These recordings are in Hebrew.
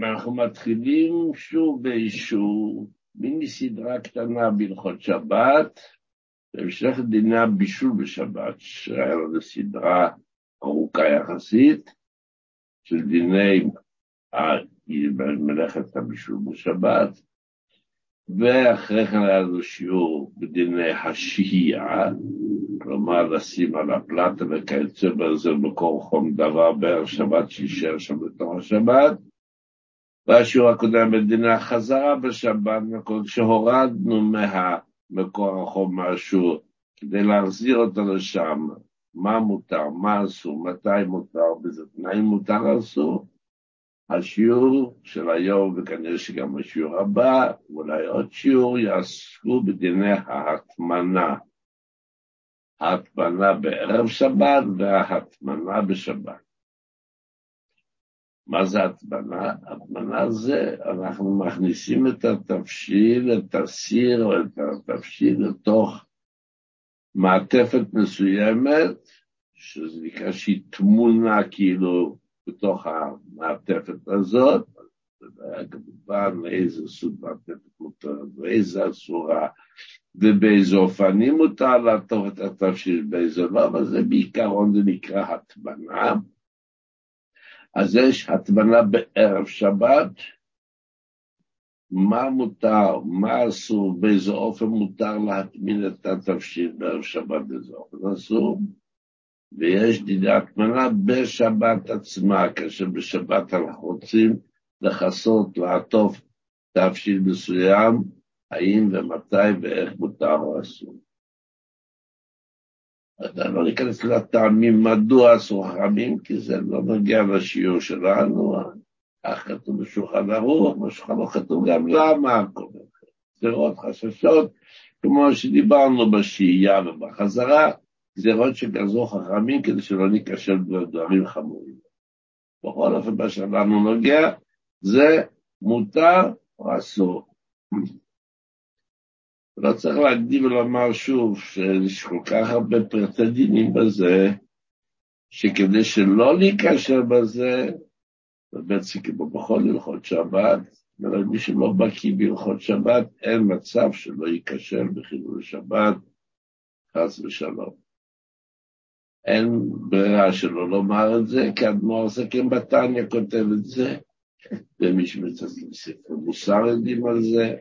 אנחנו מתחילים שוב באישור מיני סדרה קטנה בהלכות שבת, בהמשך דיני הבישול בשבת, שהיה לנו סדרה ארוכה יחסית, של דיני מלאכת הבישול בשבת, ואחרי כן היה לנו שיעור בדיני השהייה, כלומר לשים על הפלטה וכיוצא בזה מקור חום דבר בערב שבת שישאר שם בתוך השבת, והשיעור הקודם בדיני החזרה בשבת, כשהורדנו מהמקור החום מהשיעור כדי להחזיר אותו לשם, מה מותר, מה אסור, מתי מותר, באיזה תנאים מותר אסור, השיעור של היום, וכנראה שגם השיעור הבא, ואולי עוד שיעור, יעסקו בדיני ההטמנה. ההטמנה בערב שבת וההטמנה בשבת. מה זה הטמנה? הטמנה זה, אנחנו מכניסים את התבשיל, את הסיר את התבשיל לתוך מעטפת מסוימת, שזה נקרא שהיא תמונה כאילו בתוך המעטפת הזאת, כמובן איזה סוג מעטפת מותר ואיזה אסורה, ובאיזה אופנים מותר לעטוף את התבשיל, באיזה לא, אבל זה בעיקרון זה נקרא הטמנה. אז יש הטמנה בערב שבת, מה מותר, מה אסור, באיזה אופן מותר להטמין את התבשיל בערב שבת, באיזה אופן אסור. ויש דיני הטמנה בשבת עצמה, כאשר בשבת אנחנו רוצים לכסות, לעטוף תבשיל מסוים, האם ומתי ואיך מותר או אסור. אתה לא ניכנס לטעמים מדוע אסור חכמים, כי זה לא נוגע לשיעור שלנו, כך כתוב בשולחן ערוך, בשולחן ערוך כתוב גם למה, מיני גזירות, חששות, כמו שדיברנו בשהייה ובחזרה, גזירות שגזרו חכמים כדי שלא ניכשל בדברים חמורים. בכל אופן, מה שלנו נוגע, זה מותר או אסור. לא צריך להקדים ולומר שוב שיש כל כך הרבה פרטי דינים בזה, שכדי שלא להיקשר בזה, ובעצם כמו בכל הלכות שבת, אבל מי שלא בקיא בהלכות שבת, אין מצב שלא ייכשל בחילול שבת, חס ושלום. אין ברירה שלא לומר את זה, כי אדמו"ר זקן בתניא כותב את זה, ומי שמצטט ספר מוסר יודעים על זה,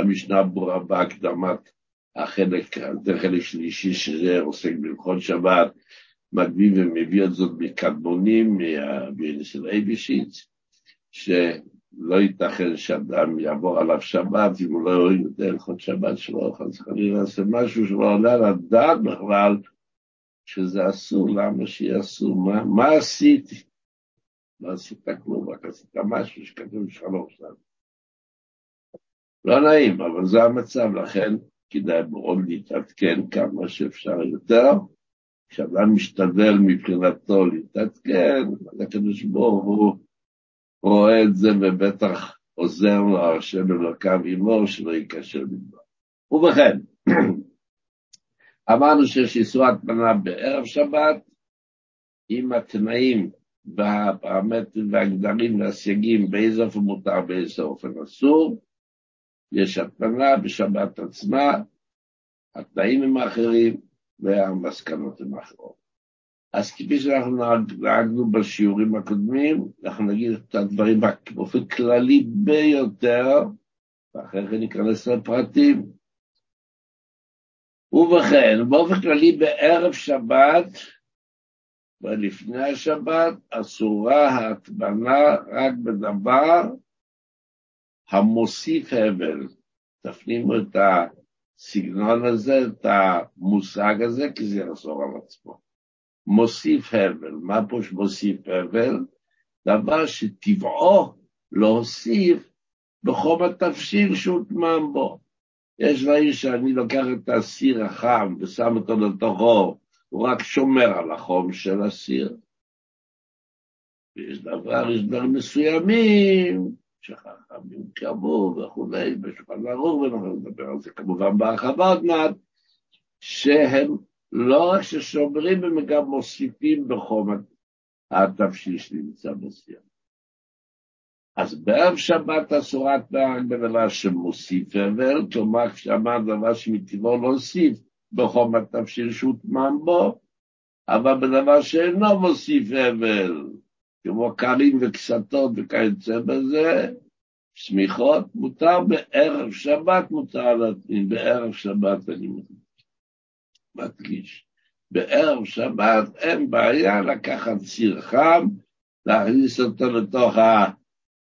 המשנה ברורה בהקדמת החלק, זה חלק שלישי שזה עוסק בהלכות שבת, מקביל ומביא את זאת מקדמונים, מהביאני של אייבישיץ, שלא ייתכן שאדם יעבור עליו שבת אם הוא לא יוריד את הלכות שבת שלו, חס וחלילה יעשה משהו שלא עולה על הדעת בכלל, שזה אסור, למה שיהיה אסור? מה, מה עשיתי? לא עשית כלום, רק עשית משהו שכתוב שלום שם. לא נעים, אבל זה המצב, לכן כדאי מאוד להתעדכן כמה שאפשר יותר. כשאדם משתדל מבחינתו להתעדכן, הקדוש ברוך הוא רואה את זה ובטח עוזר לו, השם אלוקיו עמו, שלא ייכשל מדבר. ובכן, אמרנו שיש איסור הטמנה בערב שבת, עם התנאים והפרמטרים והגדרים והסייגים באיזה אופן מותר, באיזה אופן אסור. יש הטמנה בשבת עצמה, התנאים הם אחרים והמסקנות הם אחרות. אז כפי שאנחנו נהגנו בשיעורים הקודמים, אנחנו נגיד את הדברים באופן כללי ביותר, ואחרי כן ניכנס לפרטים. ובכן, באופן כללי בערב שבת ולפני השבת אסורה ההטמנה רק בדבר המוסיף הבל. תפנימו את הסגנון הזה, את המושג הזה, כי זה יחזור על עצמו. מוסיף הבל, מה פה שמוסיף הבל? דבר שטבעו להוסיף בחום התבשיל שהוטמם בו. יש דברים שאני לוקח את הסיר החם ושם אותו לתוכו, הוא רק שומר על החום של הסיר. ויש דבר, יש דברים מסוימים שחכמים קבעו וכולי, בשולחן ערוך, ואנחנו נדבר על זה כמובן בהרחבה עוד מעט, שהם לא רק ששומרים, הם גם מוסיפים בחום התבשיל שנמצא בסיר. אז בערב שבת אסורת נהג בדבר שמוסיף אבל, כלומר כשאמר דבר שמטבעו להוסיף בחום התבשיל שהוטמם בו, אבל בדבר שאינו מוסיף אבל, כמו קרים וקסתות וכיוצא בזה, שמיכות, מותר בערב שבת, מותר להתאים, בערב שבת אני מדגיש. בערב שבת אין בעיה לקחת סיר חם, להכניס אותו לתוך ה...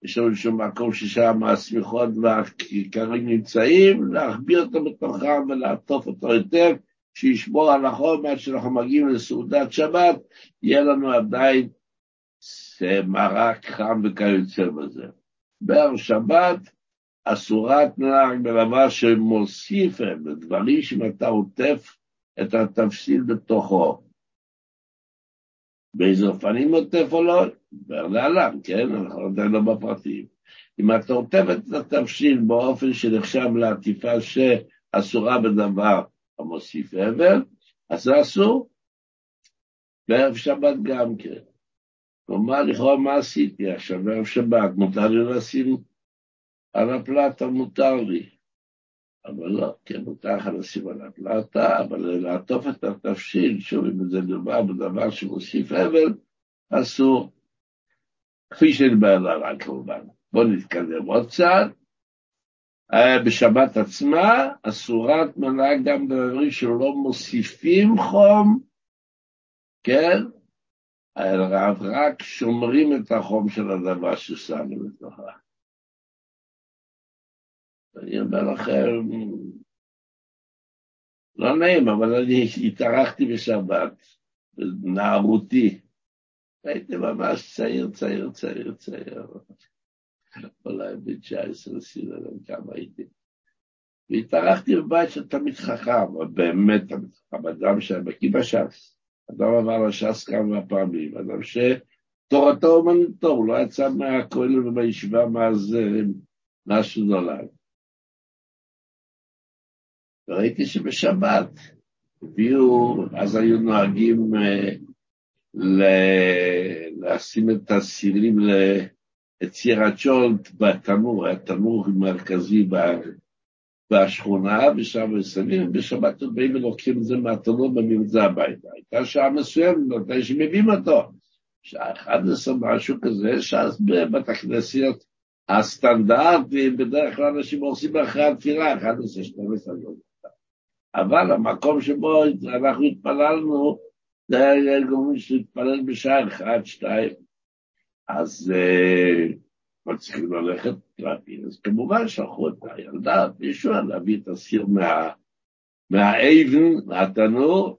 יש לנו שם מקום ששם השמיכות והכיכרים נמצאים, להחביא אותו בתוכם ולעטוף אותו היטב, שישמור על החום עד שאנחנו מגיעים לסעודת שבת, יהיה לנו עדיין מרק חם וכיוצא בזה. בערב שבת אסורת נהג בדבר שמוסיף בדברים שאם אתה עוטף את התפסיד בתוכו. באיזה אופנים עוטף או לא? להלן, כן? אנחנו עדיין לא בפרטים. אם אתה עוטף את התבשיל באופן שנחשב לעטיפה שאסורה בדבר המוסיף אבל, אז זה אסור. בערב שבת גם כן. כלומר, לכאורה מה עשיתי עכשיו בערב שבת? מותר לי לשים על הפלטה, מותר לי. אבל לא, כן מותר לך לשים על הפלטה, אבל לעטוף את התבשיל, שוב, אם זה דבר בדבר שמוסיף אבל, אסור. כפי שדיבר עליו כמובן. בואו נתקדם עוד קצת. אה, בשבת עצמה אסורת מנה גם בדברים שלא מוסיפים חום, כן? רק שומרים את החום של הדבר ששמנו בתוכה. אני אומר לכם, לא נעים, אבל אני התארחתי בשבת, בנערותי. הייתי ממש צעיר, צעיר, צעיר, צעיר. אולי ב-19 סילר, כמה הייתי. והתארחתי בבית של תלמיד חכם, באמת תלמיד חכם, אדם שהיה בקיא בש"ס. אדם עבר לש"ס כמה פעמים, אדם שתורתו אומנותו, הוא לא יצא מהכולל ובישיבה מאז מאז שהוא נולד. וראיתי שבשבת הביאו, אז היו נוהגים אה, לשים את הסירים לציר הג'ולט בתנור, היה תנור מרכזי בשכונה, ושם מסביב, בשבת באים ולוקחים את זה מהתנור ומביאים את זה הביתה. הייתה שעה מסוימת, מתי שמביאים אותו. שעה 11 משהו כזה, שאז בבית הכנסת הסטנדרטים, בדרך כלל אנשים עושים אחרי התפילה, 11, 12, אבל המקום שבו אנחנו התפללנו, זה היה גורמים להתפלל בשעה אחת, שתיים. אז אה, צריכים ללכת להביא. אז כמובן שלחו את הילדה, מישהו להביא את הסיר מה, מהאבן, מהתנור,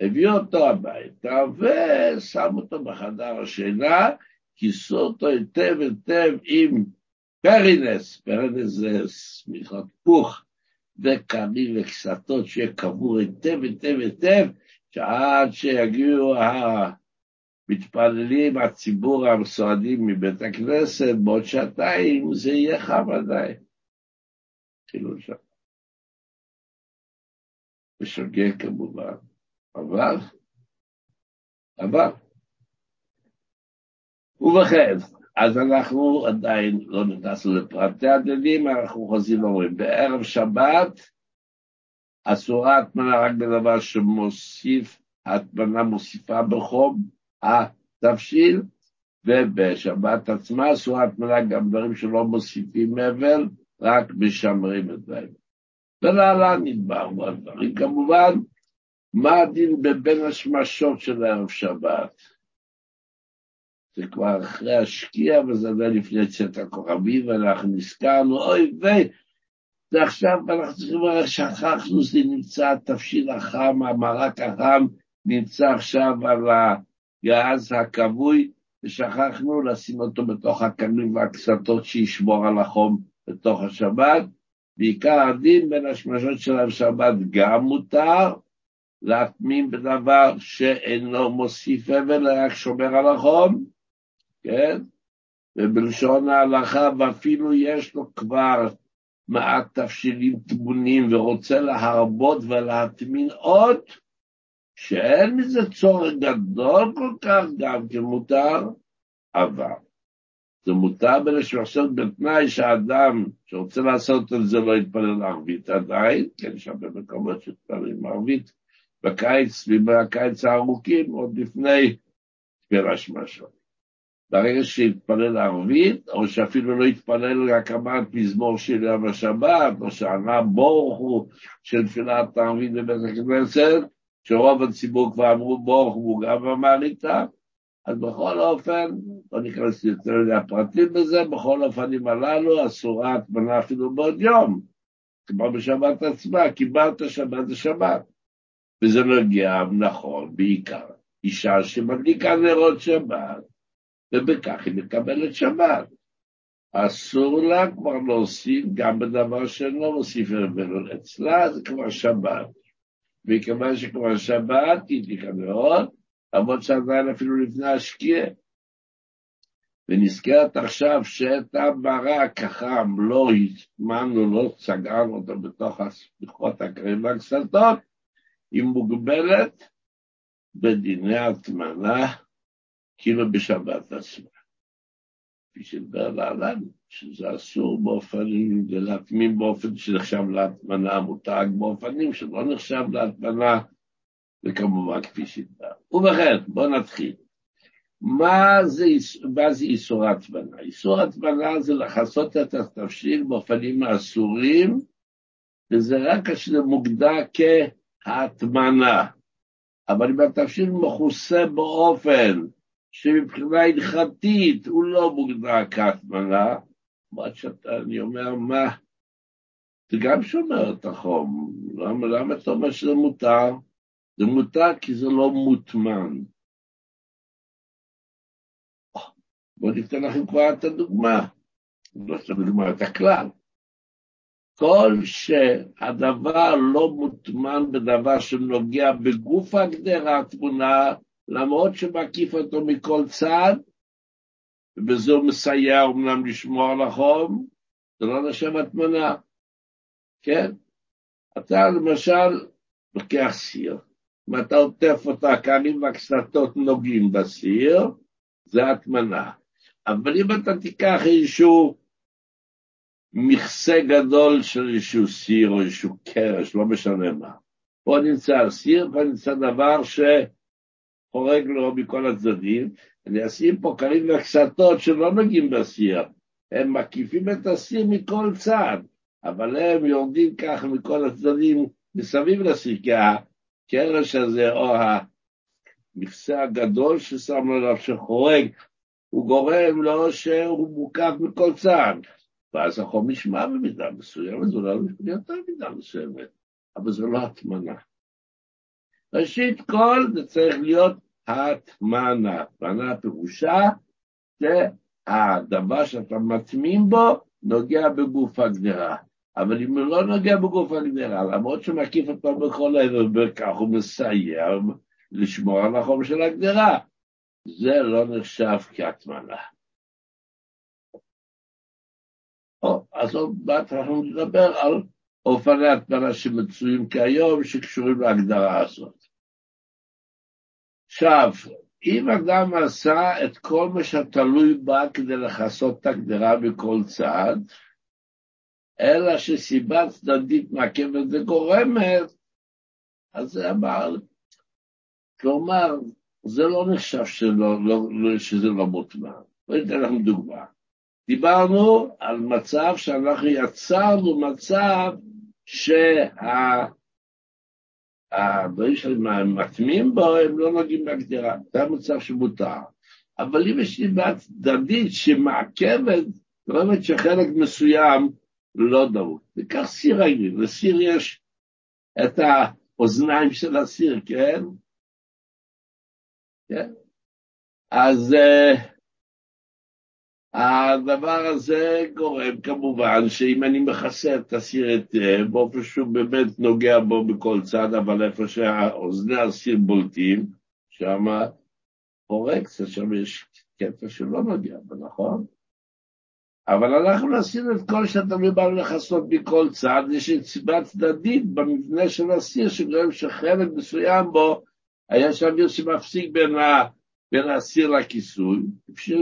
הביא אותו הביתה ושם אותו בחדר השינה, כיסו אותו היטב היטב עם פרינס, פרינס זה סמיכות פוך, וקמים וקסתות שיהיה קבור היטב היטב היטב, שעד שיגיעו המתפללים, הציבור המסועדים מבית הכנסת, בעוד שעתיים זה יהיה חם עדיין. חילול שם. משגע כמובן, אבל, אבל. ובכן, אז אנחנו עדיין לא נכנסנו לפרטי הדינים, אנחנו חוזרים ואומרים, בערב שבת אסורה הטמנה רק בדבר שמוסיף, ההטמנה מוסיפה בחום התבשיל, ובשבת עצמה אסורה הטמנה גם דברים שלא מוסיפים אבל, רק משמרים את זה. ולהלן נדברנו על דברים כמובן, מה הדין בבין השמשות של ערב שבת? זה כבר אחרי השקיע, וזה עדיין לפני צאת הכוכבים, ואנחנו נזכרנו, אוי ויי, זה עכשיו, אנחנו צריכים לומר, שכחנו, זה נמצא, התבשיל החם, המרק החם, נמצא עכשיו על הגז הכבוי, ושכחנו לשים אותו בתוך הקנים והקסתות שישמור על החום בתוך השבת. בעיקר הדין בין השמשות של השבת גם מותר, להטמין בדבר שאינו מוסיף אבל, רק שומר על החום, כן? ובלשון ההלכה, ואפילו יש לו כבר מעט תבשילים טמונים ורוצה להרבות ולהטמין עוד, שאין מזה צורך גדול כל כך גם כמותר, אבל זה מותר בלשמחשת בתנאי שהאדם שרוצה לעשות את זה לא יתפלל ערבית עדיין, כן, יש הרבה מקומות שתפללים ערבית בקיץ, בימי הקיץ הארוכים, עוד לפני תפילה שמשון. ברגע שיתפלל ערבית, או שאפילו לא יתפלל רק אמרת מזמור של יום השבת, או שענה הוא של תפילת הערבית בבית הכנסת, שרוב הציבור כבר אמרו ברוך הוא גם אמר איתה, אז בכל אופן, לא ניכנס יותר לפרטים בזה, בכל אופנים הללו אסורה הטמנה אפילו בעוד יום, כמו בשבת עצמה, קיבלת שבת זה שבת. וזה נוגע, נכון, בעיקר, אישה שמדליקה נרות שבת, ובכך היא מקבלת שבת. אסור לה כבר להוסיף גם בדבר שלא מוסיף רבנו אצלה, זה כבר שבת. מכיוון שכבר שבת היא תדליקה נרות, למרות שעדיין אפילו לפני השקיעה. ונזכרת עכשיו שאת הברק החם לא הטמנו, לא סגרנו אותו בתוך הספיחות הקרים והקסתות, היא מוגבלת בדיני הטמנה, כאילו בשבת עצמה. כפי שדבר להלן, שזה אסור באופנים, להטמין באופן שנחשב להטמנה, מותג באופנים שלא נחשב להטמנה, וכמובן כפי שדבר. ובכן, בואו נתחיל. מה זה, מה זה איסור הטמנה? איסור הטמנה זה לכסות את התבשיל באופנים האסורים, וזה רק כשזה מוגדר כהטמנה. אבל אם התבשיל מכוסה באופן שמבחינה הלכתית הוא לא מוגדר כהטמנה, למרות שאני אומר, מה? זה גם שומר את החום, למה, למה אתה אומר שזה מותר? זה מותר כי זה לא מוטמן. בואו ניתן לכם כבר את הדוגמה, לא את הדוגמה, את הכלל. כל שהדבר לא מוטמן בדבר שנוגע בגוף הגדרה התמונה, למרות שמקיף אותו מכל צד, ובזה הוא מסייע אומנם לשמור על החום, זה לא נחשב הטמנה, כן? אתה למשל לוקח סיר, אם אתה עוטף אותה, קרים והקסתות נוגעים בסיר, זה הטמנה. אבל אם אתה תיקח איזשהו מכסה גדול של איזשהו סיר או איזשהו קרש, לא משנה מה, פה נמצא הסיר, פה נמצא דבר שחורג לו מכל הצדדים, אני אשים פה קרים והקסתות שלא נוגעים בסיר, הם מקיפים את הסיר מכל צד, אבל הם יורדים ככה מכל הצדדים מסביב לסיר, כי הקרש הזה, או המכסה הגדול ששמנו עליו שחורג, הוא גורם לו שהוא מוקף מכל צד. ואז החום נשמע במידה מסוימת, אולי יותר במידה מסוימת, אבל זו לא הטמנה. ראשית כל זה צריך להיות הטמנה. הטמנה פירושה שהדבר שאתה מטמין בו נוגע בגוף הגדרה. אבל אם הוא לא נוגע בגוף הגדרה, למרות שהוא מקיף אותו בכל העבר, וכך הוא מסייע לשמור על החום של הגדרה, זה לא נחשב כהטמנה. אז עוד מעט אנחנו נדבר על אופני הטמנה שמצויים כיום, שקשורים להגדרה הזאת. עכשיו, אם אדם עשה את כל מה שתלוי בה כדי לכסות את הגדרה מכל צד, אלא שסיבה צדדית מעכבת וגורמת, אז זה אמר, כלומר, זה לא נחשב שלא, לא, לא, שזה לא מוטמע. בואי ניתן לכם דוגמה. דיברנו על מצב שאנחנו יצרנו מצב שהדברים שמטמיעים בו הם לא נוגעים בהגדרה, זה המצב שמותר. אבל אם יש סיבה צדדית שמעכבת, אומרת שחלק מסוים לא דרוש. ניקח סיר רגיל, לסיר יש את האוזניים של הסיר, כן? כן? אז uh, הדבר הזה גורם כמובן שאם אני מכסה את הסיר היטב, באופן שהוא באמת נוגע בו בכל צד, אבל איפה שהאוזני הסיר בולטים, שם קצת, שם יש קטע שלא נוגע בו, נכון? אבל אנחנו עשינו את כל שאתם באנו לכסות מכל צד, יש סיבה צדדית במבנה של הסיר, שגורם שחלק מסוים בו, היה שם אוויר שמפסיק בין בין הסיר לכיסוי,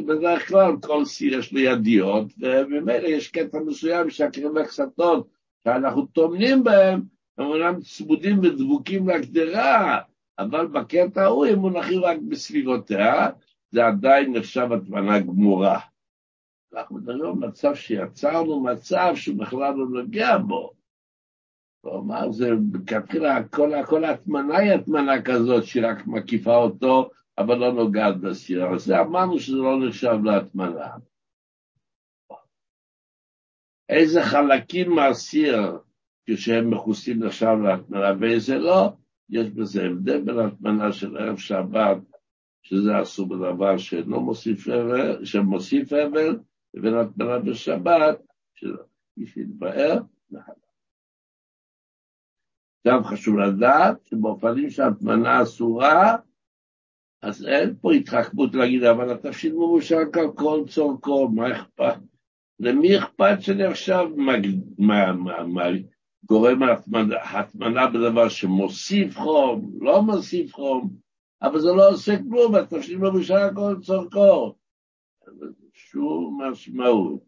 בדרך כלל כל סיר יש לו ידיות, וממילא יש קטע מסוים שהקרבי קסטון, שאנחנו טומנים בהם, הם אומנם צמודים ודבוקים לגדרה, אבל בקטע ההוא הם מונחים רק בסביבותיה, זה עדיין נחשב הטמנה גמורה. אנחנו מדברים על מצב שיצרנו מצב שהוא בכלל לא נוגע בו. כלומר, זה מלכתחילה, כל, ההטמנה היא הטמנה כזאת שהיא רק מקיפה אותו, אבל לא נוגעת בסיר. אבל זה אמרנו שזה לא נחשב להטמנה. איזה חלקים מהסיר כשהם מכוסים נחשב להטמנה ואיזה לא, יש בזה הבדל בין הטמנה של ערב שבת, שזה אסור בדבר שאינו מוסיף אבל, שמוסיף אבל, לבין הטמנה בשבת, כפי שהתבאר. גם חשוב לדעת שבאופנים שההטמנה אסורה, אז אין פה התחכמות להגיד, אבל התפשיט מבושל כל צורכו, מה אכפת? למי אכפת שאני עכשיו מה, מה, מה, גורם הטמנה בדבר שמוסיף חום, לא מוסיף חום, אבל זה לא עושה כלום, התפשיט מבושל על כל צורכו. שום משמעות.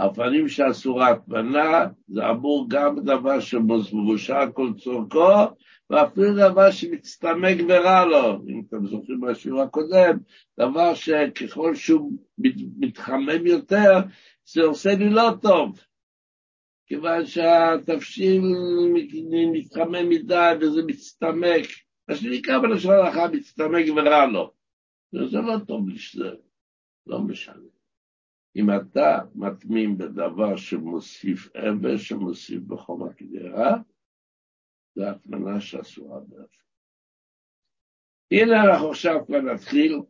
הפנים שאסורה הטמנה, זה אמור גם בדבר שמבושל כל צורכו, ואפילו דבר שמצטמק ורע לו, אם אתם זוכרים בשיעור הקודם, דבר שככל שהוא מתחמם יותר, זה עושה לי לא טוב, כיוון שהתבשיל מתחמם מדי וזה מצטמק, מה שנקרא בלשון הלכה מצטמק ורע לו. זה לא טוב לשזה, לא משנה. אם אתה מטמין בדבר שמוסיף אבל, שמוסיף בחום הקדרה, זה הטמנה שאסורה באפר. הנה אנחנו עכשיו כבר נתחיל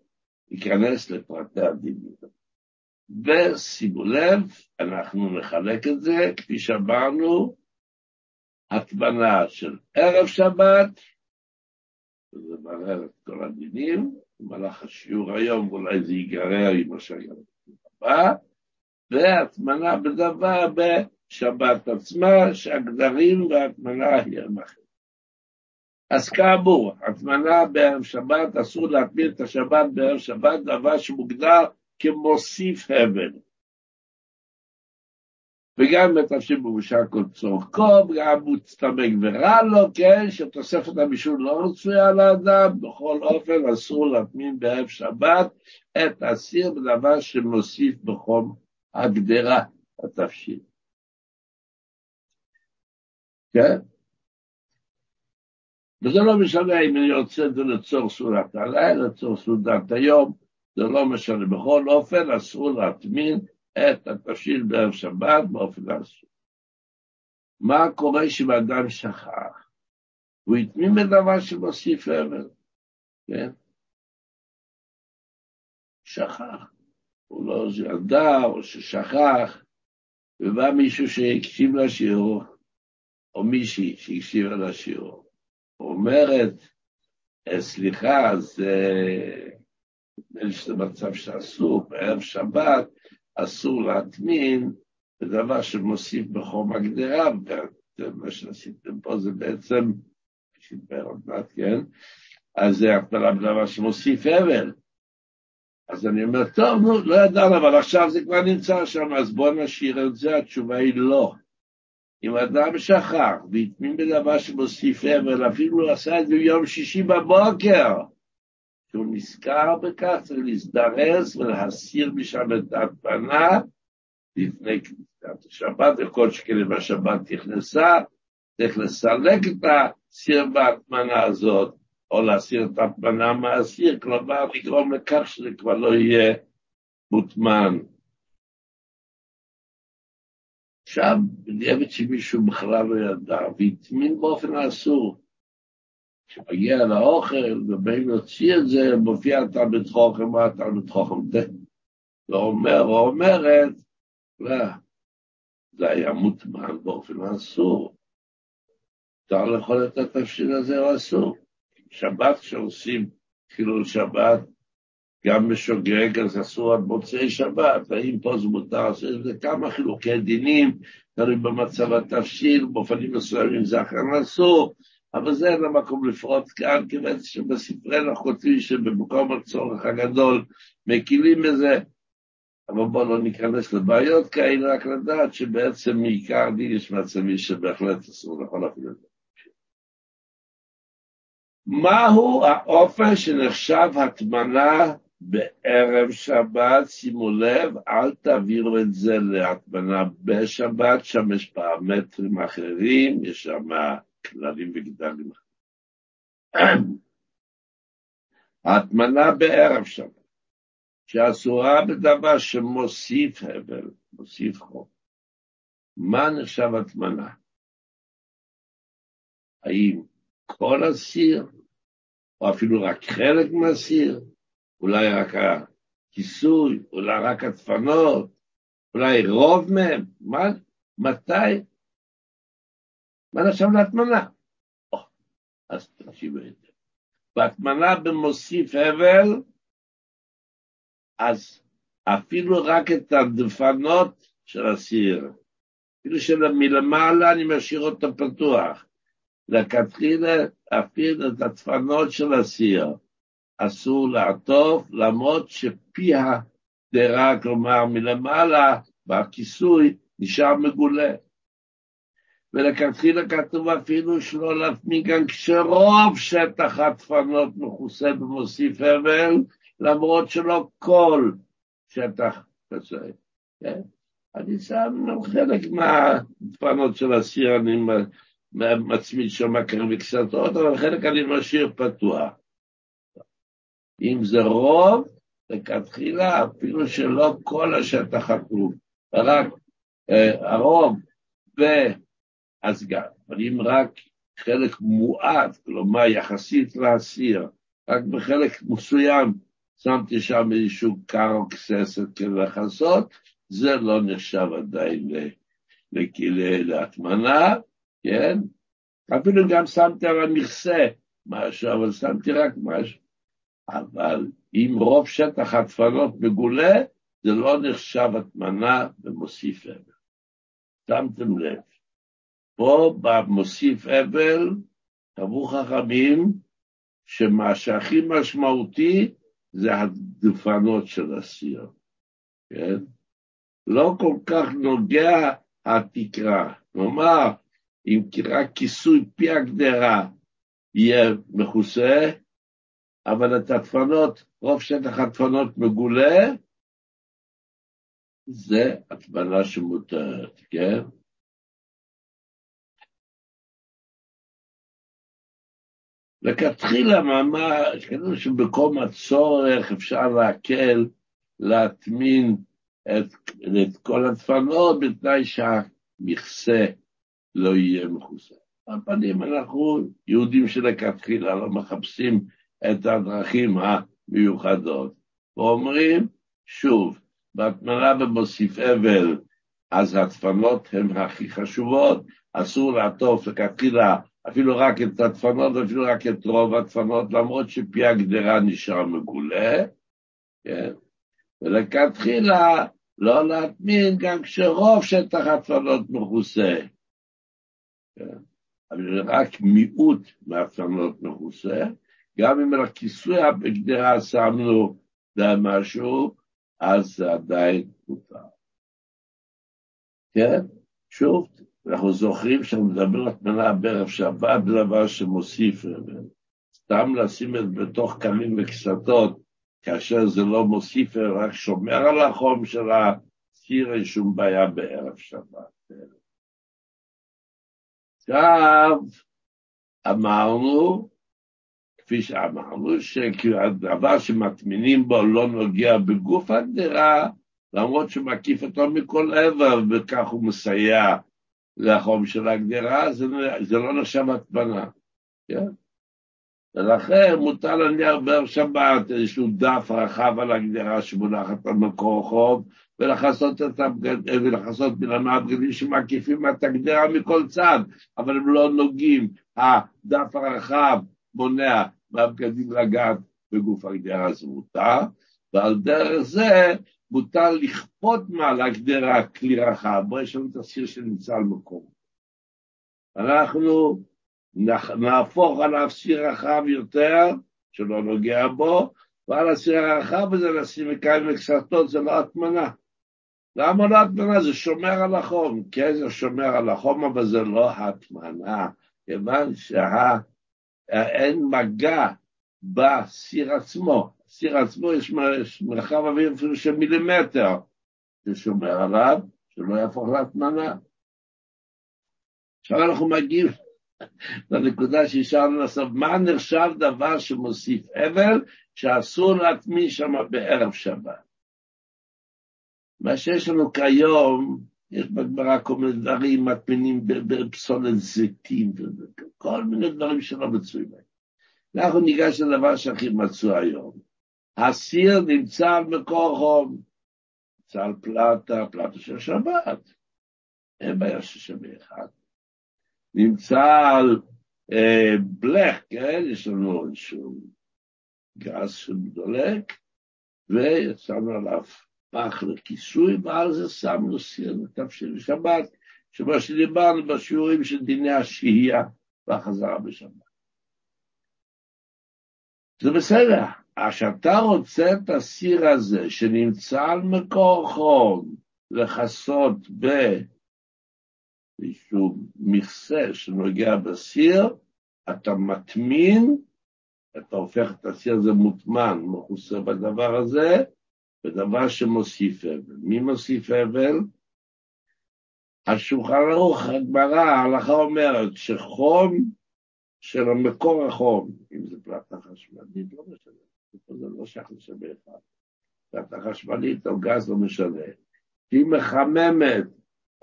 להיכנס לפרטי הדינים. ושימו לב, אנחנו נחלק את זה, כפי שאמרנו, הטמנה של ערב שבת, וזה מראה את כל הדינים, במהלך השיעור היום אולי זה ייגרר עם הבא, והטמנה בדבר בשבת עצמה, שהגדרים והטמנה היא המחיר. אז כאמור, הטמנה בערב שבת, אסור להטמין את השבת בערב שבת, דבר שמוגדר כמוסיף הבל. וגם בתפשיל מבושל כל צורכו, גם מוצטמק ורע לו, כן, שתוספת הבישול לא רצויה לאדם, בכל אופן אסור להטמין בערב שבת את הסיר בדבר שמוסיף בחום הגדרה, התפשיל. כן? וזה לא משנה אם אני רוצה את זה לצורך סעודת הלילה, לצורך סעודת היום, זה לא משנה. בכל אופן, אסור להטמין את התבשיל בערב שבת באופן אסור. מה קורה אם אדם שכח? הוא הטמין בדבר שמוסיף אבל, כן? שכח. הוא לא ידע או ששכח, ובא מישהו שהקשיב לשיעור, או מישהי שהקשיבה לשיעור, אומרת, אה, סליחה, זה... נדמה לי שזה מצב שאסור, בערב שבת אסור להטמין בדבר שמוסיף בחום הגדרה, ומה שעשיתם פה זה בעצם, שידבר עוד מעט, כן? אז זה הפעלה בדבר שמוסיף אבל. אז אני אומר, טוב, נו, לא ידענו, אבל עכשיו זה כבר נמצא שם, אז בואו נשאיר את זה, התשובה היא לא. אם אדם שכח והטמין בדבר שמוסיף אבל, אפילו עשה את זה ביום שישי בבוקר, שהוא נזכר בכך, צריך להזדרז ולהסיר משם את ההטמנה לפני כניסת השבת, וכל שכן אם השבת נכנסה, צריך לסלק את הסיר בהטמנה הזאת, או להסיר את ההטמנה מהסיר, כלומר לגרום לכך שזה כבר לא יהיה מוטמן. עכשיו, בדיעבד שמישהו בכלל לא ידע, והטמין באופן האסור. כשמגיע לאוכל ובאים להוציא את זה, מופיע תלמיד חוכם, מה תלמיד חוכם זה? ואומר או אומרת, לא, זה היה מוטמן באופן אסור. אפשר לאכול את התבשיל הזה או אסור. שבת כשעושים חילול שבת, גם בשוגג, אז אסור עד מוצאי שבת, האם פה זה מותר, זה כמה חילוקי דינים, תלוי במצב התבשיל, באופנים מסוימים זה אכן אסור, אבל זה אין המקום לפרוט כאן, כיוון שבספרנו כותבים שבמקום הצורך הגדול מקילים בזה, אבל בואו לא ניכנס לבעיות כאלה, רק לדעת שבעצם מעיקר דין יש מצבים שבהחלט אסור לכל אפילו. מהו האופן שנחשב הטמנה בערב שבת? שימו לב, אל תעבירו את זה להטמנה בשבת, שם יש פרמטרים אחרים, יש שם כללים וגדלים. ההטמנה בערב שבת, שאסורה בדבר שמוסיף הבל, מוסיף חום. מה נחשב הטמנה? האם כל הסיר, או אפילו רק חלק מהסיר, אולי רק הכיסוי, אולי רק הדפנות, אולי רוב מהם, מה, מתי מה נחשב להטמנה? אז תקשיבו את זה. בהטמנה במוסיף הבל, אז אפילו רק את הדפנות של הסיר, אפילו שמלמעלה אני משאיר אותו פתוח. לכתחילה אפילו את הדפנות של הסיר אסור לעטוף, למרות שפי הדרה, כלומר מלמעלה, בכיסוי, נשאר מגולה. ולכתחילה כתוב אפילו שלא להפמיג גם כשרוב שטח הדפנות מכוסה במוסיף הבל, למרות שלא כל שטח כזה. כן? אני שם חלק מהדפנות של הסיר, אני מצמיד שם כאן בקסתות, אבל חלק אני משאיר פתוח. אם זה רוב, לכתחילה, אפילו שלא כל השטח חתום, רק אה, הרוב ו... אז גם, אבל אם רק חלק מועט, כלומר יחסית לאסיר, רק בחלק מסוים שמתי שם איזשהו קרוקססת כדי לכסות, זה לא נחשב עדיין להטמנה, כן? אפילו גם שמתי על המכסה משהו, אבל שמתי רק משהו. אבל אם רוב שטח הדפנות מגולה, זה לא נחשב הטמנה ומוסיף אבל. שמתם לב. פה במוסיף אבל, קבעו חכמים שמה שהכי משמעותי זה הדפנות של הסיר, כן? לא כל כך נוגע התקרה. כלומר, אם רק כיסוי פי הגדרה יהיה מכוסה, אבל את הדפנות, רוב שטח הדפנות מגולה, זה הטמנה שמותרת, כן? לכתחילה ממש, כתוב שבקום הצורך אפשר להקל, להטמין את, את כל הדפנות בתנאי שהמכסה לא יהיה מכוסה. על פנים אנחנו יהודים שלכתחילה לא מחפשים את הדרכים המיוחדות, ואומרים, שוב, בהטמנה במוסיף אבל, אז הדפנות הן הכי חשובות, אסור לעטוף לכתחילה אפילו רק את הדפנות, אפילו רק את רוב הדפנות, למרות שפי הגדרה נשאר מגולה, כן? ולכתחילה לא להטמין גם כשרוב שטח הדפנות מכוסה. כן? אבל רק מיעוט מהדפנות מכוסה, גם אם על הכיסוי בגדרה שמנו משהו, אז זה עדיין מותר. כן? שוב, אנחנו זוכרים שאנחנו מדברים על תמנה בערב שבת, דבר שמוסיף, סתם לשים את בתוך קמים וקסתות, כאשר זה לא מוסיף, רק שומר על החום של הסיר, אין שום בעיה בערב שבת. עכשיו, אמרנו, כפי שאמרנו, שהדבר שמטמינים בו לא נוגע בגוף הגדרה, למרות שמקיף אותו מכל עבר, וכך הוא מסייע לחום של הגדרה, זה, זה לא נחשב הטמנה, כן? ולכן מותר להניח בערב שבת איזשהו דף רחב על הגדרה שמונחת על מקור חום, ולכסות הבגד... ולכסות בלמה הבגדים שמקיפים את הגדרה מכל צד, אבל הם לא נוגעים. הדף הרחב מונע מהבגדים לגעת בגוף הגדרה, זה מותר, ועל דרך זה מותר לכפות מעל הגדרה כלי רחב, בו יש לנו את הסיר שנמצא על מקום. אנחנו נהפוך על הסיר רחב יותר, שלא נוגע בו, ועל הסיר הרחב הזה לשים מקיים וקסתות, זה לא הטמנה. למה לא הטמנה? זה שומר על החום. כן, זה שומר על החום, אבל זה לא הטמנה, כיוון שאין מגע בסיר עצמו. בסיר עצמו יש מרחב אוויר אפילו של מילימטר, זה שומר עליו, שלא יהפוך להטמנה. עכשיו אנחנו מגיעים לנקודה שהשארנו לסוף, מה נחשב דבר שמוסיף אבל, שאסור להטמין שם בערב שבת. מה שיש לנו כיום, יש בגמרא כל מיני דברים, מטמינים בפסולת זיתים, כל מיני דברים שלא מצוי בהם. אנחנו ניגש לדבר שהכי מצוי היום. הסיר נמצא על מקור חום, נמצא על פלטה, פלטה של שבת. אין בעיה שבת אחד. נמצא על אה, בלך, כן? יש לנו איזשהו גז שדולק, ושמנו עליו פח לכיסוי, ועל זה שמנו סיר לתבשיל שבת, שמה שדיברנו בשיעורים של דיני השהייה והחזרה בשבת. זה בסדר, כשאתה רוצה את הסיר הזה שנמצא על מקור חום לכסות באיזשהו מכסה שנוגע בסיר, אתה מטמין, אתה הופך את הסיר הזה מוטמן, מכוסה בדבר הזה, בדבר שמוסיף אבל. מי מוסיף אבל? השולחן ערוך, הגמרא, ההלכה אומרת שחום של המקור החום, אם זה פלטה חשמלית, לא משנה, זה לא שייך לשווה אחד. פלטה חשמלית או גז לא משנה. היא מחממת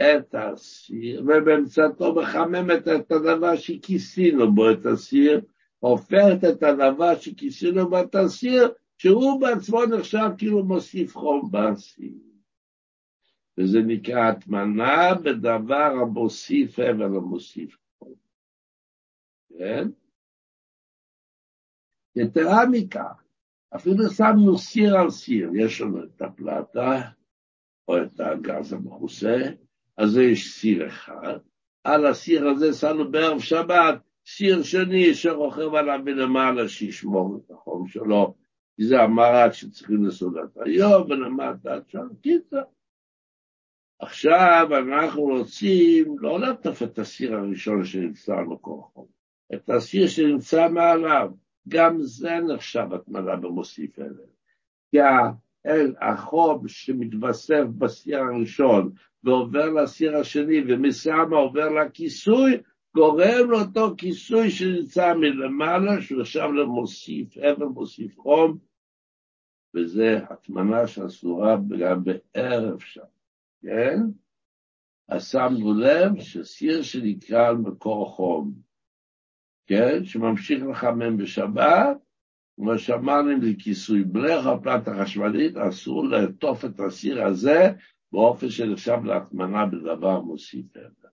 את הסיר, ובאמצעתו מחממת את הדבר שכיסינו בו את הסיר, הופכת את הדבר שכיסינו בו את הסיר, שהוא בעצמו נחשב כאילו מוסיף חום בסיר. וזה נקרא הטמנה בדבר המוסיף הבל המוסיף חום. כן? יתרה מכך, אפילו שמנו סיר על סיר, יש לנו את הפלטה או את הגז המכוסה, אז זה יש סיר אחד, על הסיר הזה שמנו בערב שבת סיר שני שרוכב עליו מלמעלה שישמור את החום שלו, כי זה המרת שצריכים לסעודת היום ולמטה עד שם, קיצר. עכשיו אנחנו רוצים לא לעטוף את הסיר הראשון שנמצא על מקור חום, את הסיר שנמצא מעליו, גם זה נחשב התמלה במוסיף אלה. כי החום שמתווסף בסיר הראשון ועובר לסיר השני ומשם עובר לכיסוי, גורם לאותו כיסוי שנמצא מלמעלה, עכשיו למוסיף, אבל מוסיף חום, וזה הטמנה שאסורה גם בערב שם, כן? אז שמנו לב שסיר שנקרא על מקור חום, כן? שממשיך לחמם בשבת, כמו שאמרנו, אם זה כיסוי בלך או פלטה חשמלית, אסור לעטוף את הסיר הזה באופן שנחשב להטמנה בדבר מוסיף הבל.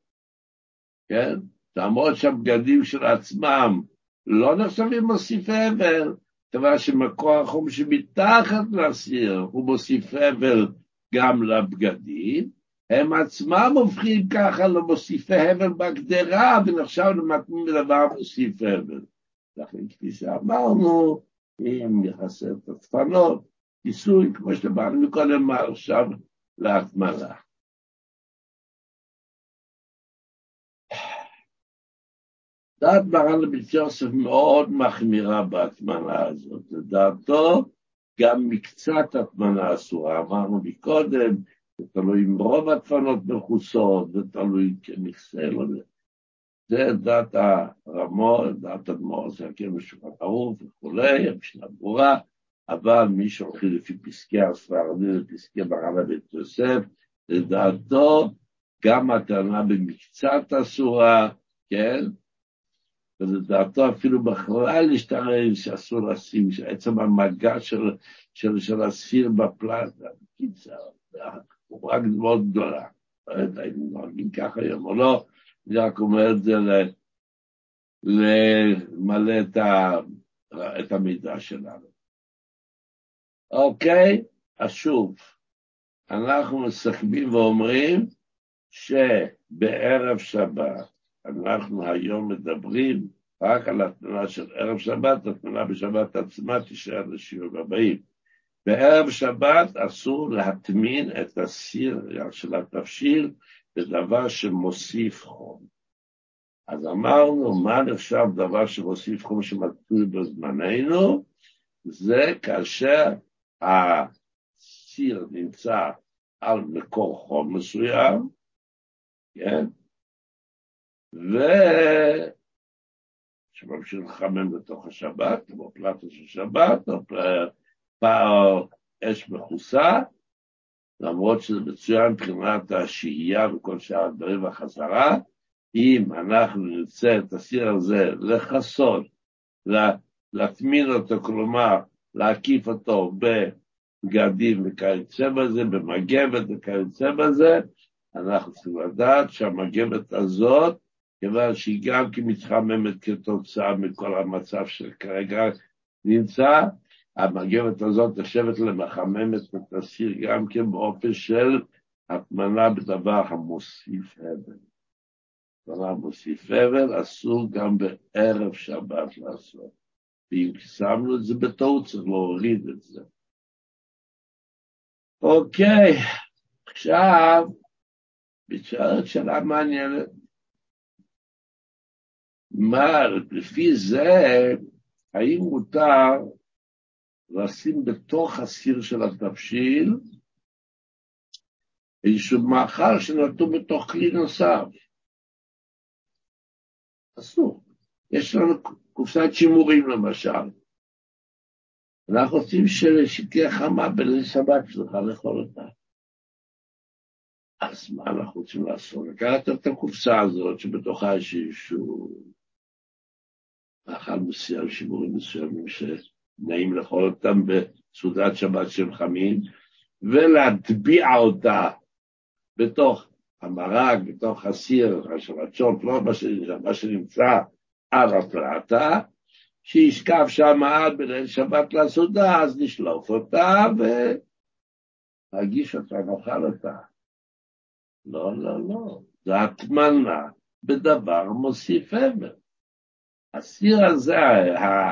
כן? למרות שהבגדים של עצמם לא נחשבים מוסיפי הבל, כיוון שמקור החום שמתחת לסיר הוא מוסיף הבל גם לבגדים, הם עצמם הופכים ככה למוסיפי הבל בגדרה, ונחשב למתאים לדבר מוסיף הבל. לכן, כפי שאמרנו, אם יחסר את הדפנות, כיסוי, כמו שדיברנו מקודם, מה עכשיו להטמנה. דעת מרן לבית יוסף מאוד מחמירה בהטמנה הזאת, לדעתו גם מקצת הטמנה אסורה, אמרנו מקודם, זה תלוי אם רוב הטפנות מכוסות, זה תלוי כמכסה, לא. זה דעת הרמות, דעת אדמו"ר, זה הכיר בשולחן ערוך וכולי, המשנה ברורה, אבל מי שהולכים לפי פסקי הספרדים ופסקי מרן לבית יוסף, לדעתו גם הטענה במקצת אסורה, כן? ולדעתו אפילו בכלל להשתרש שאסור לשים, שעצם המגע של, של, של הספיר בפלטה, בקיצר, רק מאוד גדולה. לא יודע אם נוהגים ככה היום או לא, אני רק אומר את זה למלא את, ה, את המידע שלנו. אוקיי, אז שוב, אנחנו מסכמים ואומרים שבערב שבת אנחנו היום מדברים רק על התמונה של ערב שבת, התמונה בשבת עצמה תישאר לשיעור הבאים. בערב שבת אסור להטמין את הסיר של התבשיל בדבר שמוסיף חום. אז אמרנו, מה נחשב דבר שמוסיף חום שמצוי בזמננו? זה כאשר הסיר נמצא על מקור חום מסוים, כן? ו... שממשיך לחמם בתוך השבת, כמו פלטה של שבת, או פער אש מכוסה, למרות שזה מצוין מבחינת השהייה וכל שאר הדברים והחזרה, אם אנחנו נרצה את הסיר הזה לכסות, להטמין אותו, כלומר להקיף אותו בבגדים וכיוצא בזה, במגבת וכיוצא בזה, אנחנו צריכים לדעת שהמגבת הזאת, כיוון שהיא גם כי מתחממת כתוצאה מכל המצב שכרגע נמצא, המגבת הזאת נחשבת למחממת ותסיר גם כן באופן של הטמנה בדבר המוסיף הבל. דבר מוסיף הבל אסור גם בערב שבת לעשות. ואם שמנו את זה בטעות צריך להוריד את זה. אוקיי, עכשיו, מתשארת שאלה מעניינת. מה, לפי זה, האם מותר לשים בתוך הסיר של התבשיל איזשהו מאכל שנתון בתוך כלי נוסף? אסור. יש לנו קופסת שימורים למשל. אנחנו רוצים שתהיה חמה בליל שבת שלך לאכול אותה. אז מה אנחנו רוצים לעשות? לקחת את הקופסה הזאת שבתוכה יש איזשהו מאכל מסוים, שימורים מסוימים שנעים לאכול אותם בסעודת שבת שהם חמים, ולהטביע אותה בתוך המרק, בתוך הסיר, השבצ'ות, לא מה שנמצא על הפלטה, שישכב שם עד בליל שבת לסעודה, אז נשלוף אותה ולהגיש אותה, נאכל אותה. לא, לא, לא, זה הטמנה בדבר מוסיף אבל. הסיר הזה,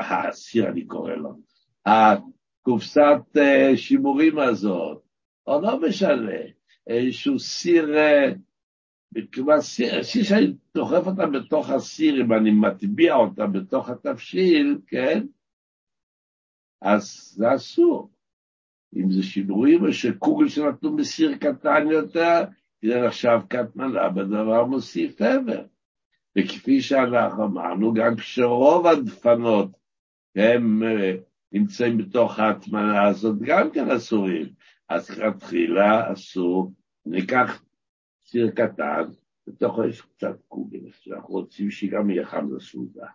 הסיר אני קורא לו, הקופסת אה, שימורים הזאת, או לא משנה, איזשהו סיר, אה, סיר, סיר שאני דוחף אותה בתוך הסיר, אם אני מטביע אותה בתוך התבשיל, כן? אז זה אסור. אם זה שידורים או שקוגל שנתנו בסיר קטן יותר, זה נחשב קטמנה בדבר מוסיף עבר. וכפי שאנחנו אמרנו, גם כשרוב הדפנות הם אה, נמצאים בתוך ההטמנה הזאת, גם כן אסורים. אז לכתחילה אסור, ניקח סיר קטן, בתוכו יש קצת קוגל, שאנחנו רוצים שגם יהיה חם לסעודה.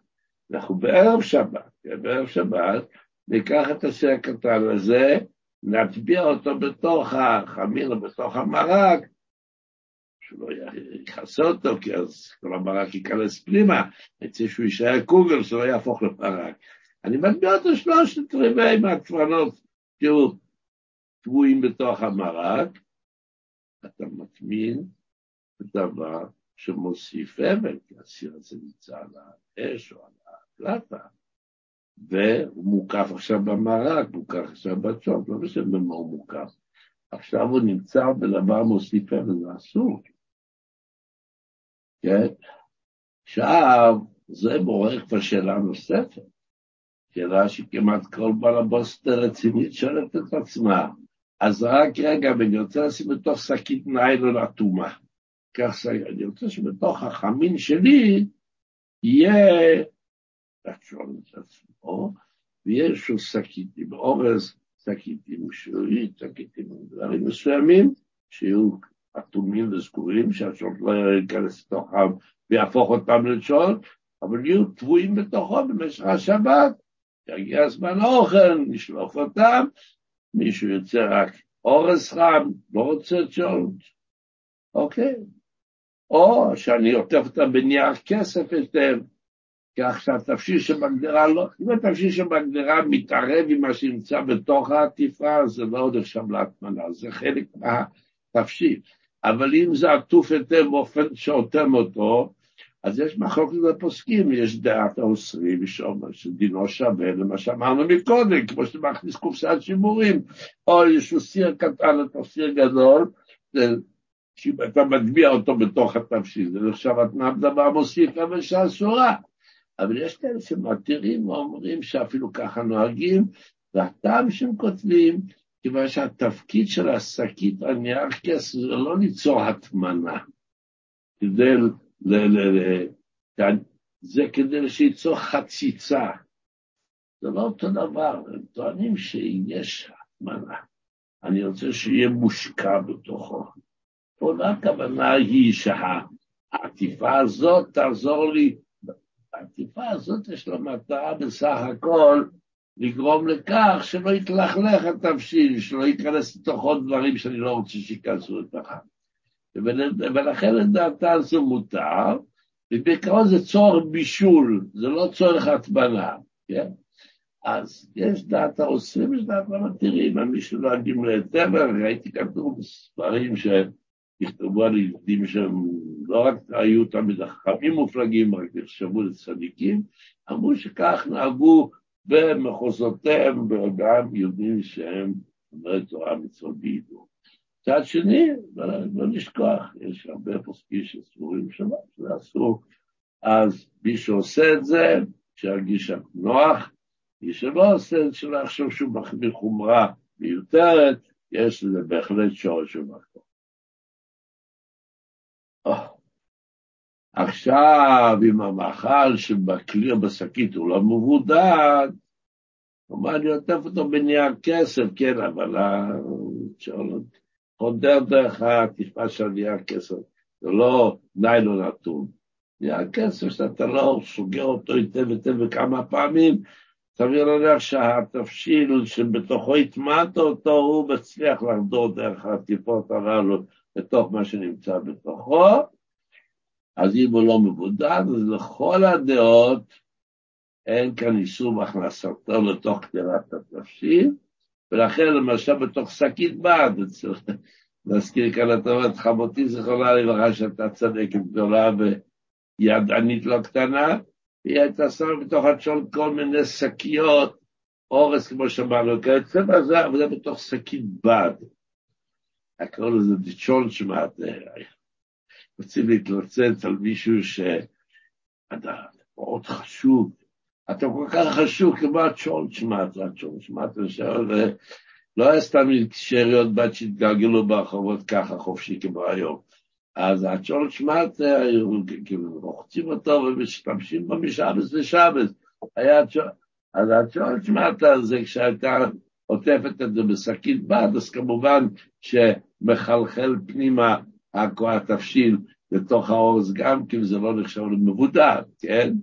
אנחנו בערב שבת, כן, בערב שבת, ניקח את הסיר הקטן הזה, נטביע אותו בתוך החמיר, בתוך המרק, שלא יכסה אותו, כי אז כל המרק ייכנס פנימה, רוצה שהוא יישאר קוגל, שלא יהפוך למרק. אני מטביע אותו שלושת רבעי מהקפרנות, תראו, טבועים בתוך המרק, אתה מטמין דבר שמוסיף אבל, כי הסיר הזה נמצא על האש או על הפלטה, והוא מוקף עכשיו במרק, מוקף עכשיו בצ'וק, לא משנה במה הוא מוקף. עכשיו הוא נמצא בדבר מוסיף אבל, זה אסור. כן? עכשיו, זה מעורר כבר שאלה נוספת, שאלה שכמעט כל בעל הבוסט רצינית שואלת את עצמה. אז רק רגע, ואני רוצה לשים בתוך שקית ניילון אטומה. כך אני רוצה שבתוך החמין שלי יהיה, שואלים את עצמו, ויהיה איזשהו שקית עם אורז, שקית עם שרית, שקית עם דברים מסוימים, שיהיו אטומים וסגורים, שהשעות לא ייכנס לתוכם ויהפוך אותם לשעות, אבל יהיו טבועים בתוכו במשך השבת. יגיע הזמן האוכל, נשלוף אותם, מישהו יוצא רק אורז חם, לא רוצה צ'ולט, אוקיי. או שאני עוטף אותם בנייר כסף היטב, כך שהתפשיל שבגדרה לא, אם התפשיל שבגדרה מתערב עם מה שנמצא בתוך העטיפה, זה לא עוד עכשיו להטמנה, זה חלק מהתפשיל. אבל אם זה עטוף היטב באופן שאוטם אותו, אז יש מחלוקת לפוסקים, יש דעת האוסרים, שדינו שווה למה שאמרנו מקודם, כמו שאתה מכניס קופסת שימורים, או יש לו סיר קטן לתוך סיר גדול, שאתה מטביע אותו בתוך התבשיל, זה נחשב התנאם דבר מוסיף אבל שאסורה. אבל יש כאלה שמתירים ואומרים שאפילו ככה נוהגים, והטעם שהם כותבים, כיוון שהתפקיד של השקית על נייר כסף זה לא ליצור הטמנה, כדי ל, ל, ל, זה כדי שייצור חציצה. זה לא אותו דבר, הם טוענים שיש הטמנה. אני רוצה שיהיה מושקע בתוכו. לא הכוונה היא שהעטיפה הזאת תעזור לי, העטיפה הזאת יש לה מטרה בסך הכל לגרום לכך שלא יתלכלך התבשיל, שלא ייכנס לתוך עוד דברים שאני לא רוצה שייכנסו לתוכם. ולכן לדעתה זה מותר, ובעיקרון זה צורך בישול, זה לא צורך הטבנה, כן? אז יש דעת האוסרים, יש דעת המתירים, מי יודעים להיטב, ראיתי כתוב בספרים שנכתבו על יהודים שהם לא רק היו תמיד חכמים מופלגים, רק נחשבו לצדיקים, אמרו שכך נהגו במחוזותיהם, וגם יהודים שהם אומרי תורה מצוות בידור. מצד שני, לא, נשכח, יש הרבה פוסקים שסבורים שלא, זה אסור. אז מי שעושה את זה, שירגיש נוח, מי שלא עושה את זה, שלא יחשוב שהוא מחמיר חומרה מיותרת, יש לזה בהחלט שורש ומקום. עכשיו, אם המאכל שבכלי בשקית הוא לא מבודד, כלומר, אני עוטף אותו בנייר כסף, כן, אבל חודר דרך התשפה של נייר כסף, זה לא ניילון אטום. נייר כסף שאתה לא סוגר אותו היטב היטב וכמה פעמים, סביר להניח שהתבשיל שבתוכו הטמעת אותו, הוא מצליח לחדור דרך הטיפות הללו לתוך מה שנמצא בתוכו. אז אם הוא לא מבודד, אז לכל הדעות אין כאן איסור בהכנסתו לתוך קדרת התבשיל, ולכן למשל בתוך שקית בד, להזכיר כאן את אומרת, חמותי זכרונה לברכה שהייתה צדקת גדולה וידענית לא קטנה, היא הייתה שמה בתוך הצ'ון כל מיני שקיות, אורס כמו שאמרנו, כיוצא בזה, זה בתוך שקית בד. הקראו לזה דיצ'ון שמעת, רוצים להתלוצץ על מישהו שאתה מאוד חשוב, אתה כל כך חשוב כמו הצ'ון שמעת, הצ'ון שמעת, לא היה סתם שאריות בת שהתגלגלו ברחובות ככה חופשי כמו היום. אז הצ'ון שמעת, כאילו רוחצים אותו ומשתמשים בו משבס לשבס. אז הצ'ון שמעת זה כשהייתה עוטפת את זה בשקית בד, אז כמובן שמחלחל פנימה התבשיל לתוך האורז גם כי זה לא נחשב למבודד, כן?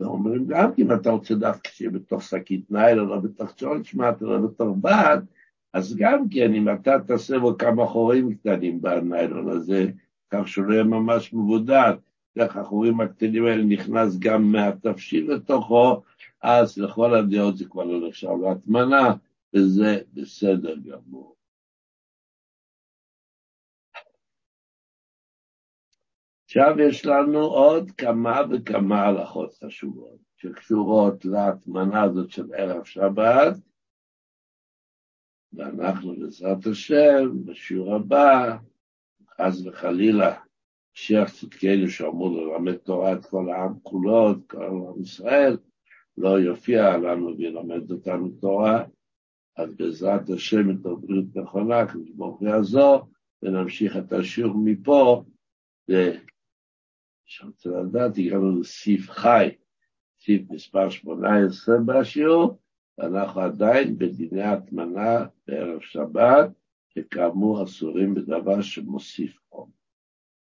ואומרים גם כי אם אתה רוצה דווקא שיהיה בתוך שקית ניילון, לא בתוך צ'ולצ'מט, לא בתוך בד, אז גם כן, אם אתה תעשה בו כמה חורים קטנים בניילון הזה, כך שהוא לא יהיה ממש מבודד, דרך החורים הקטנים האלה נכנס גם מהתבשיל לתוכו, אז לכל הדעות זה כבר לא נחשב להטמנה, וזה בסדר גמור. עכשיו יש לנו עוד כמה וכמה הלכות חשובות שקשורות להטמנה הזאת של ערב שבת, ואנחנו בעזרת השם, בשיעור הבא, חס וחלילה, שיח צדקנו שאמור ללמד תורה את כל העם כולו, את כל עם ישראל, לא יופיע לנו וילמד אותנו תורה, אז בעזרת השם את הבריאות נכונה, כדי ברוך יעזור, ונמשיך את השיעור מפה. שרוצה לדעת, הגענו לסעיף חי, סעיף מספר 18 בשיעור, ואנחנו עדיין בדיני הטמנה בערב שבת, שכאמור אסורים בדבר שמוסיף חום.